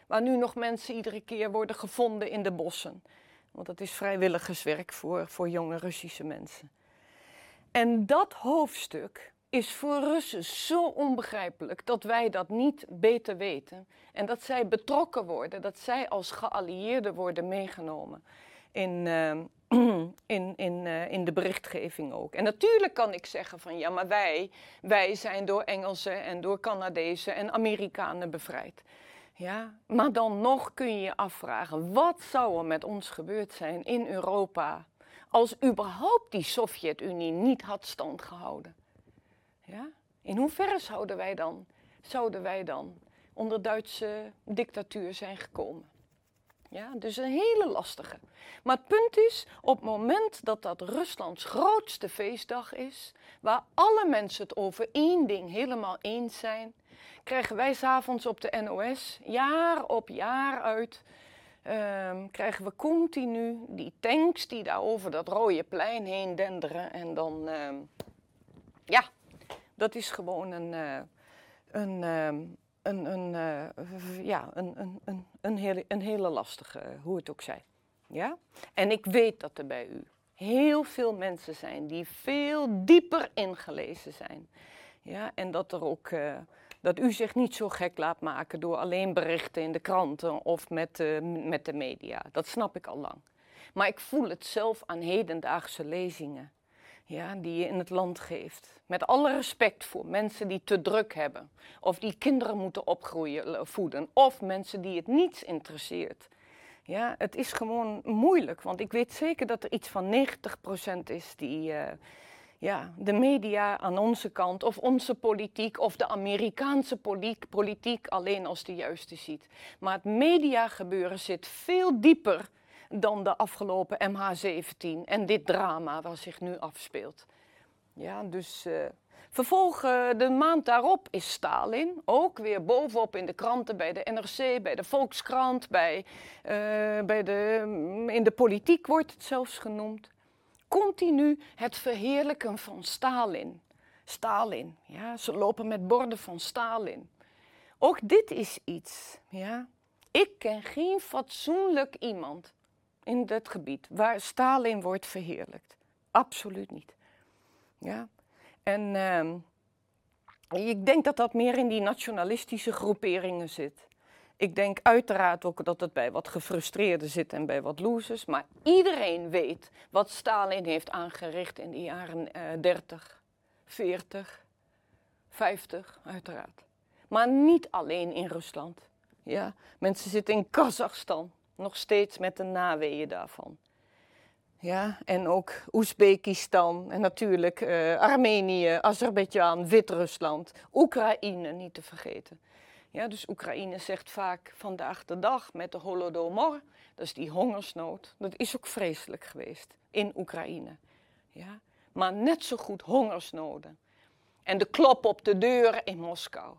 waar nu nog mensen iedere keer worden gevonden in de bossen. Want dat is vrijwilligerswerk voor, voor jonge Russische mensen. En dat hoofdstuk is voor Russen zo onbegrijpelijk dat wij dat niet beter weten. En dat zij betrokken worden, dat zij als geallieerden worden meegenomen in, ehm, in, in, uh, in de berichtgeving ook. En natuurlijk kan ik zeggen van ja, maar wij, wij zijn door Engelsen en door Canadezen en Amerikanen bevrijd. Ja, maar dan nog kun je je afvragen, wat zou er met ons gebeurd zijn in Europa als überhaupt die Sovjet-Unie niet had standgehouden? In hoeverre zouden wij dan, zouden wij dan onder Duitse dictatuur zijn gekomen? Ja, dus een hele lastige. Maar het punt is, op het moment dat dat Ruslands grootste feestdag is, waar alle mensen het over één ding helemaal eens zijn, krijgen wij s'avonds op de NOS, jaar op jaar uit, ehm, krijgen we continu die tanks die daar over dat rode plein heen denderen. En dan, ehm, ja, dat is gewoon een, een, ehm, een, een, uh, ja, een, een, een, een, hele, een hele lastige, hoe het ook zij. Ja? En ik weet dat er bij u heel veel mensen zijn die veel dieper ingelezen zijn. Ja? En dat, er ook, dat u zich niet zo gek laat maken door alleen berichten in de kranten of met, met de media. Dat snap ik al lang. Maar ik voel het zelf aan hedendaagse lezingen ja, die je in het land geeft. Met alle respect voor mensen die te druk hebben, of die kinderen moeten opgroeien, eh, voeden, of mensen die het niets interesseert. Ja, het is gewoon moeilijk, want ik weet zeker dat er iets van 90% is die uh, ja, de media aan onze kant, of onze politiek, of de Amerikaanse politiek alleen als de juiste ziet. Maar het mediagebeuren zit veel dieper dan de afgelopen MH17 en dit drama wat zich nu afspeelt. Ja, dus uh, de maand daarop is Stalin, ook weer bovenop in de kranten bij de NRC, bij de Volkskrant, bij, uh, bij de, mm, in de politiek wordt het zelfs genoemd. Continu het verheerlijken van Stalin. Stalin, ja, ze lopen met borden van Stalin. Ook dit is iets, ja. Ik ken geen fatsoenlijk iemand in dat gebied waar Stalin wordt verheerlijkt. Absoluut niet. Ja? En uh, ik denk dat dat meer in die nationalistische groeperingen zit. Ik denk uiteraard ook dat het bij wat gefrustreerden zit en bij wat losers. Maar iedereen weet wat Stalin heeft aangericht in de jaren uh, 30, 40, 50, uiteraard. Maar niet alleen in Rusland. Ja, mensen zitten in Kazachstan nog steeds met de naweeën daarvan. Ja, en ook Oezbekistan en natuurlijk uh, Armenië, Azerbeidzjan, Wit-Rusland, Oekraïne niet te vergeten. Ja, dus Oekraïne zegt vaak vandaag de dag met de Holodomor, dat is die hongersnood, dat is ook vreselijk geweest in Oekraïne. Ja, maar net zo goed hongersnoden. En de klop op de deur in Moskou.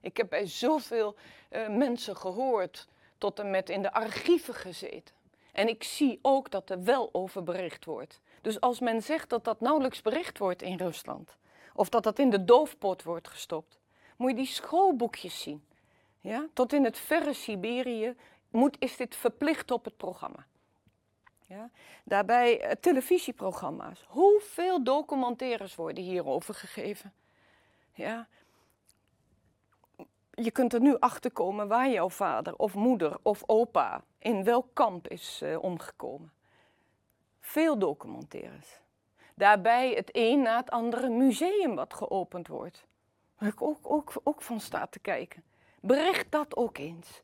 Ik heb bij zoveel uh, mensen gehoord tot en met in de archieven gezeten. En ik zie ook dat er wel over bericht wordt. Dus als men zegt dat dat nauwelijks bericht wordt in Rusland, of dat dat in de doofpot wordt gestopt, moet je die schoolboekjes zien. Ja? Tot in het verre Siberië moet, is dit verplicht op het programma. Ja? Daarbij eh, televisieprogramma's. Hoeveel documentaires worden hierover gegeven? Ja? Je kunt er nu achter komen waar jouw vader of moeder of opa in welk kamp is uh, omgekomen. Veel documentaires. Daarbij het een na het andere museum wat geopend wordt. Waar ik ook, ook, ook van sta te kijken. Bericht dat ook eens.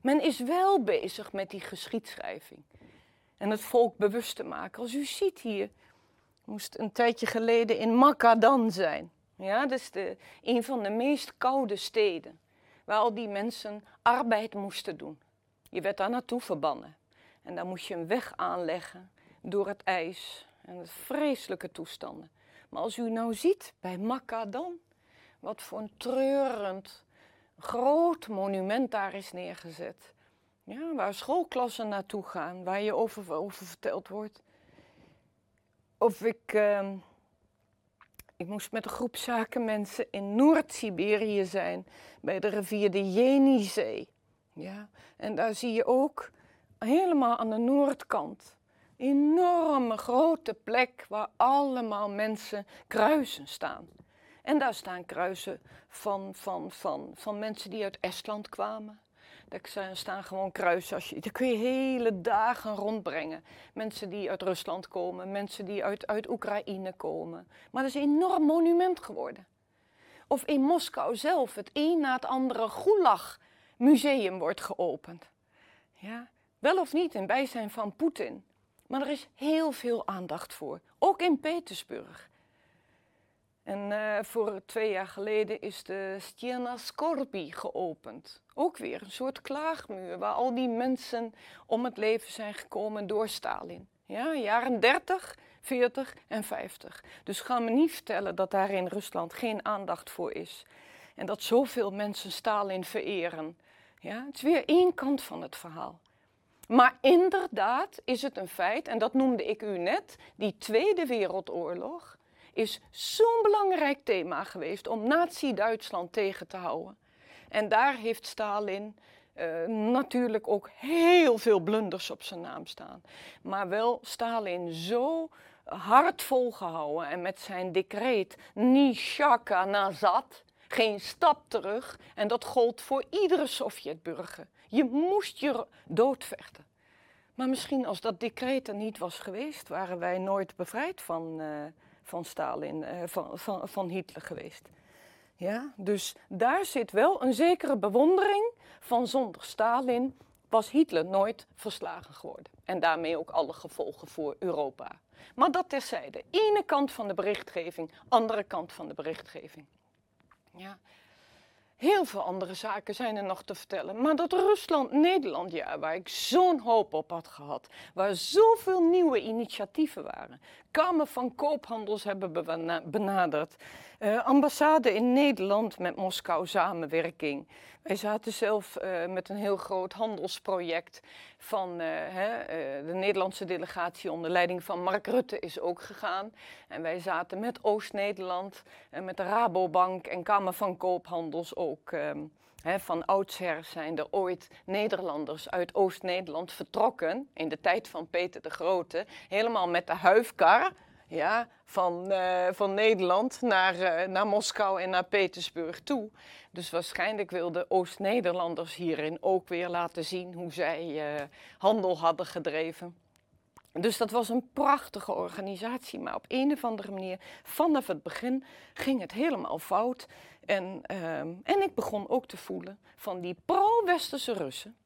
Men is wel bezig met die geschiedschrijving. En het volk bewust te maken. Als u ziet hier, moest een tijdje geleden in Makadan zijn. Ja, dat is de, een van de meest koude steden waar al die mensen arbeid moesten doen. Je werd daar naartoe verbannen. En dan moest je een weg aanleggen door het ijs en de vreselijke toestanden. Maar als u nou ziet bij dan, wat voor een treurend groot monument daar is neergezet. Ja, waar schoolklassen naartoe gaan, waar je over, over verteld wordt. Of ik, uh, Ik moest met een groep zakenmensen in Noord-Siberië zijn, bij de rivier de Jenizee. Ja, en daar zie je ook helemaal aan de noordkant enorme grote plek waar allemaal mensen kruisen staan. En daar staan kruisen van, van, van, van mensen die uit Estland kwamen. Daar staan gewoon kruisen. Als je, daar kun je hele dagen rondbrengen. Mensen die uit Rusland komen, mensen die uit, uit Oekraïne komen. Maar dat is een enorm monument geworden. Of in Moskou zelf het een na het andere Gulag museum wordt geopend. Ja, wel of niet in bijzijn van Poetin. Maar er is heel veel aandacht voor, ook in Petersburg. En uh, voor twee jaar geleden is de Stiena Skorpi geopend. Ook weer een soort klaagmuur waar al die mensen om het leven zijn gekomen door Stalin. Ja, jaren 30, 40 en 50. Dus ga me niet vertellen dat daar in Rusland geen aandacht voor is. En dat zoveel mensen Stalin vereren. Ja, het is weer één kant van het verhaal. Maar inderdaad is het een feit, en dat noemde ik u net, die Tweede Wereldoorlog is zo'n belangrijk thema geweest om Nazi-Duitsland tegen te houden. En daar heeft Stalin uh, natuurlijk ook heel veel blunders op zijn naam staan. Maar wel Stalin zo hard volgehouden en met zijn decreet Nishaka Nazad, geen stap terug. En dat gold voor iedere Sovjetburger. Je moest je doodvechten. Maar misschien als dat decreet er niet was geweest, waren wij nooit bevrijd van, uh, van Stalin, uh, van, van, van Hitler geweest. Ja? Dus daar zit wel een zekere bewondering van zonder Stalin was Hitler nooit verslagen geworden. En daarmee ook alle gevolgen voor Europa. Maar dat terzijde. Ene kant van de berichtgeving, andere kant van de berichtgeving. Ja. Heel veel andere zaken zijn er nog te vertellen. Maar dat Rusland-Nederland jaar, waar ik zo'n hoop op had gehad, waar zoveel nieuwe initiatieven waren. Kamer van Koophandels hebben benaderd. Uh, ambassade in Nederland met Moskou samenwerking. Wij zaten zelf uh, met een heel groot handelsproject van uh, hè, de Nederlandse delegatie onder leiding van Mark Rutte is ook gegaan. En wij zaten met Oost-Nederland en met de Rabobank en Kamer van Koophandels ook. Um, van oudsher zijn er ooit Nederlanders uit Oost-Nederland vertrokken in de tijd van Peter de Grote, helemaal met de huifkar ja, van, uh, van Nederland naar, uh, naar Moskou en naar Petersburg toe. Dus waarschijnlijk wilden Oost-Nederlanders hierin ook weer laten zien hoe zij uh, handel hadden gedreven. Dus dat was een prachtige organisatie, maar op een of andere manier, vanaf het begin, ging het helemaal fout. En, ehm, en ik begon ook te voelen van die pro-Westerse Russen,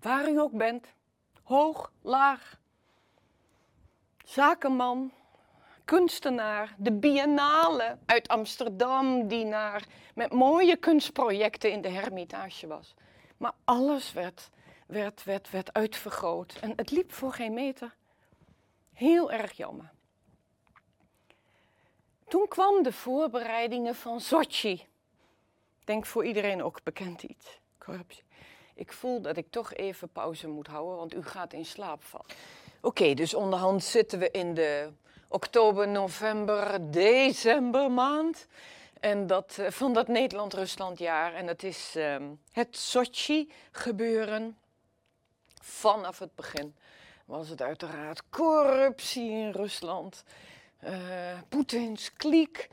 waar u ook bent, hoog, laag, zakenman, kunstenaar, de biennale uit Amsterdam, die naar, met mooie kunstprojecten in de Hermitage was. Maar alles werd, werd, werd, werd uitvergroot en het liep voor geen meter. Heel erg jammer. Toen kwam de voorbereidingen van Sochi. Denk voor iedereen ook bekend iets. Corruptie. Ik voel dat ik toch even pauze moet houden, want u gaat in slaap vallen. Oké, dus onderhand zitten we in de oktober, november, december maand. En dat, uh, van dat Nederland-Rusland-jaar. En dat is uh, het Sochi-gebeuren. Vanaf het begin was het uiteraard corruptie in Rusland. Uh, Poetins kliek.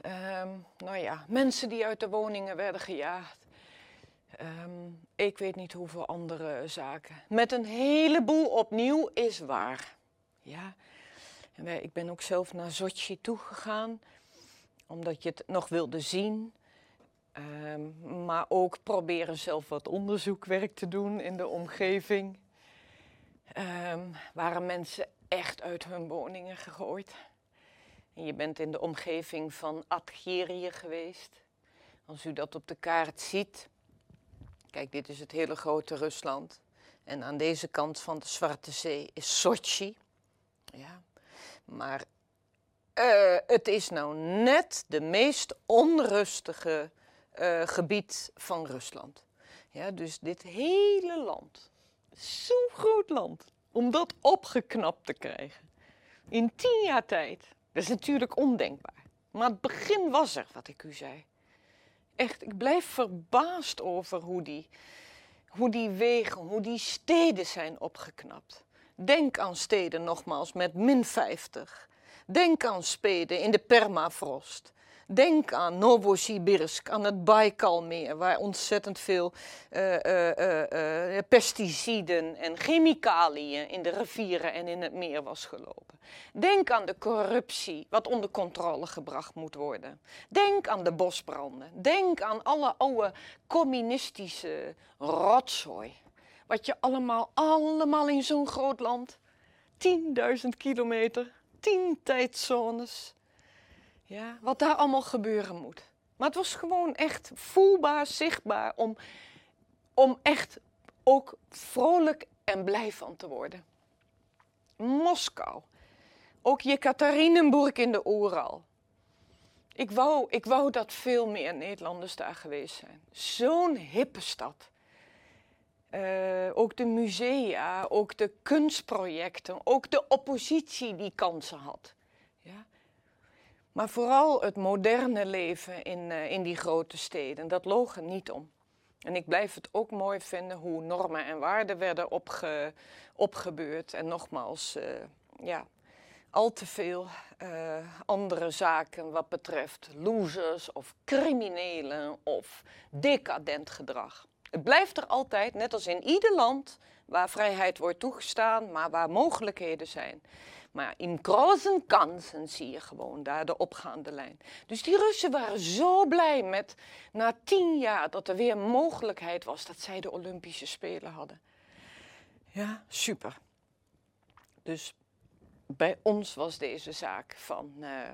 Ehm, nou ja, mensen die uit de woningen werden gejaagd. Um, ik weet niet hoeveel andere zaken. Met een heleboel opnieuw is waar. Ja. En ik ben ook zelf naar Sochi toegegaan, omdat je het nog wilde zien. Um, maar ook proberen zelf wat onderzoekwerk te doen in de omgeving. Um, waren mensen echt uit hun woningen gegooid. En je bent in de omgeving van Algerië geweest. Als u dat op de kaart ziet, Kijk, dit is het hele grote Rusland. En aan deze kant van de Zwarte Zee is Sochi. Ja. Maar uh, het is nou net de meest onrustige uh, gebied van Rusland. Ja, dus dit hele land, zo'n groot land, om dat opgeknapt te krijgen in tien jaar tijd, dat is natuurlijk ondenkbaar. Maar het begin was er, wat ik u zei. Echt, ik blijf verbaasd over hoe die, hoe die wegen, hoe die steden zijn opgeknapt. Denk aan steden nogmaals met min 50. Denk aan steden in de permafrost. Denk aan Novosibirsk, aan het Baikalmeer, waar ontzettend veel uh, uh, uh, pesticiden en chemicaliën in de rivieren en in het meer was gelopen. Denk aan de corruptie, wat onder controle gebracht moet worden. Denk aan de bosbranden. Denk aan alle oude communistische rotzooi. Wat je allemaal, allemaal in zo'n groot land, 10.000 kilometer, 10 tijdzones ja, wat daar allemaal gebeuren moet. Maar het was gewoon echt voelbaar, zichtbaar om, om echt ook vrolijk en blij van te worden. Moskou. Ook Jekaterinenburg in de Oeral. Ik wou, ik wou dat veel meer Nederlanders daar geweest zijn. Zo'n hippe stad. Uh, ook de musea, ook de kunstprojecten, ook de oppositie die kansen had. Maar vooral het moderne leven in, uh, in die grote steden, dat loog er niet om. En ik blijf het ook mooi vinden hoe normen en waarden werden opge, opgebeurd. En nogmaals, uh, ja, al te veel uh, andere zaken wat betreft losers of criminelen of decadent gedrag. Het blijft er altijd, net als in ieder land waar vrijheid wordt toegestaan, maar waar mogelijkheden zijn. Maar in grote kansen zie je gewoon daar de opgaande lijn. Dus die Russen waren zo blij met na tien jaar dat er weer mogelijkheid was dat zij de Olympische Spelen hadden. Ja, super. Dus bij ons was deze zaak van uh,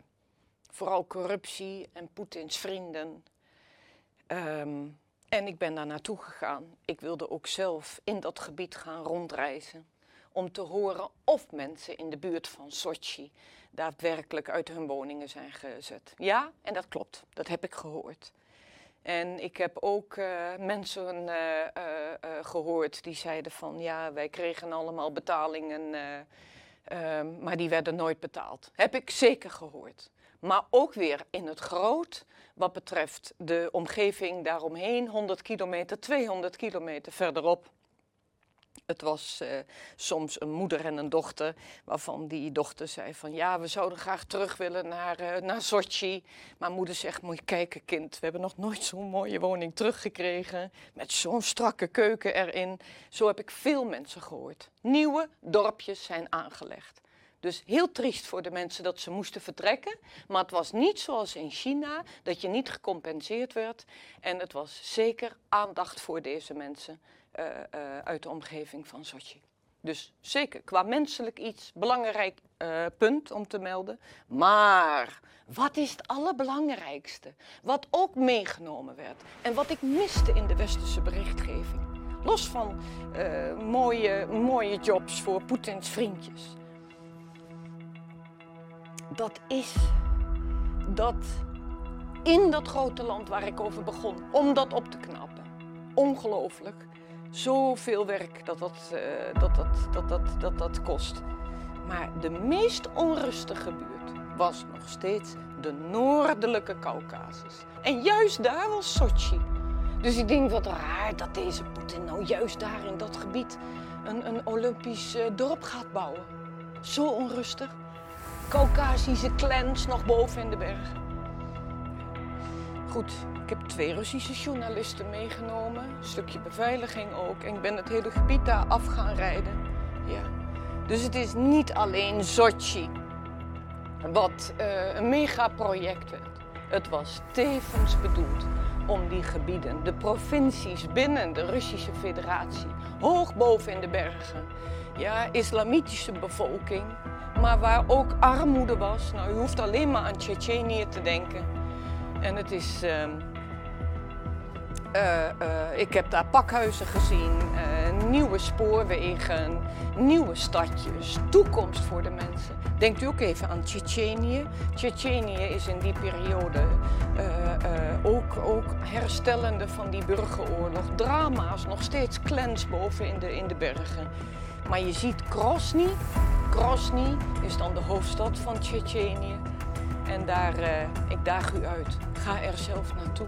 vooral corruptie en Poetins vrienden. Um, en ik ben daar naartoe gegaan. Ik wilde ook zelf in dat gebied gaan rondreizen om te horen of mensen in de buurt van Sochi daadwerkelijk uit hun woningen zijn gezet. Ja, en dat klopt. Dat heb ik gehoord. En ik heb ook uh, mensen uh, uh, gehoord die zeiden van ja, wij kregen allemaal betalingen, ehm, maar die werden nooit betaald. Heb ik zeker gehoord. Maar ook weer in het groot, wat betreft de omgeving daaromheen, 100 kilometer, 200 kilometer verderop. Het was uh, soms een moeder en een dochter, waarvan die dochter zei van ja, we zouden graag terug willen naar, uh, naar Sochi. Maar moeder zegt, moet kijken kind, we hebben nog nooit zo'n mooie woning teruggekregen. Met zo'n strakke keuken erin. Zo heb ik veel mensen gehoord. Nieuwe dorpjes zijn aangelegd. Dus heel triest voor de mensen dat ze moesten vertrekken. Maar het was niet zoals in China, dat je niet gecompenseerd werd. En het was zeker aandacht voor deze mensen. Uh, uh, uit de omgeving van Sochi. Dus zeker, qua menselijk iets, belangrijk uh, punt om te melden. Maar wat is het allerbelangrijkste? Wat ook meegenomen werd en wat ik miste in de westerse berichtgeving. Los van mooie, mooie jobs voor Poetins vriendjes. Dat is dat in dat grote land waar ik over begon, om dat op te knappen. Ongelooflijk zoveel werk dat dat, uh, dat, dat, dat, dat, dat, dat kost. Maar de meest onrustige buurt was nog steeds de noordelijke Caucasus. En juist daar was Sochi. Dus ik denk wat raar dat deze Poetin nou juist daar in dat gebied een, een Olympisch uh, dorp gaat bouwen. Zo onrustig. Caucasische clans nog boven in de bergen. Goed, ik heb twee Russische journalisten meegenomen. Een stukje beveiliging ook. En ik ben het hele gebied daar af gaan rijden. Ja. Dus het is niet alleen Sochi wat uh, een megaproject werd. Het was tevens bedoeld om die gebieden, de provincies binnen de Russische federatie, hoog boven in de bergen, ja, islamitische bevolking, maar waar ook armoede was. Nou, u hoeft alleen maar aan Tsjetsjenië te denken. En het is. Uh, uh, ik heb daar pakhuizen gezien, uh, nieuwe spoorwegen, nieuwe stadjes, toekomst voor de mensen. Denkt u ook even aan Tsjetsjenië. Tsjetsjenië is in die periode ook, ook herstellende van die burgeroorlog. Drama's, nog steeds clans boven in de, in de bergen. Maar je ziet Grozny. Grozny is dan de hoofdstad van Tsjetsjenië. En daar, eh, ik daag u uit. Ga er zelf naartoe.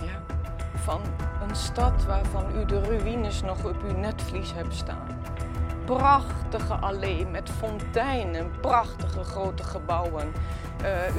Ja. Van een stad waarvan u de ruïnes nog op uw netvlies hebt staan. Prachtige allee met fonteinen, prachtige grote gebouwen. Uh,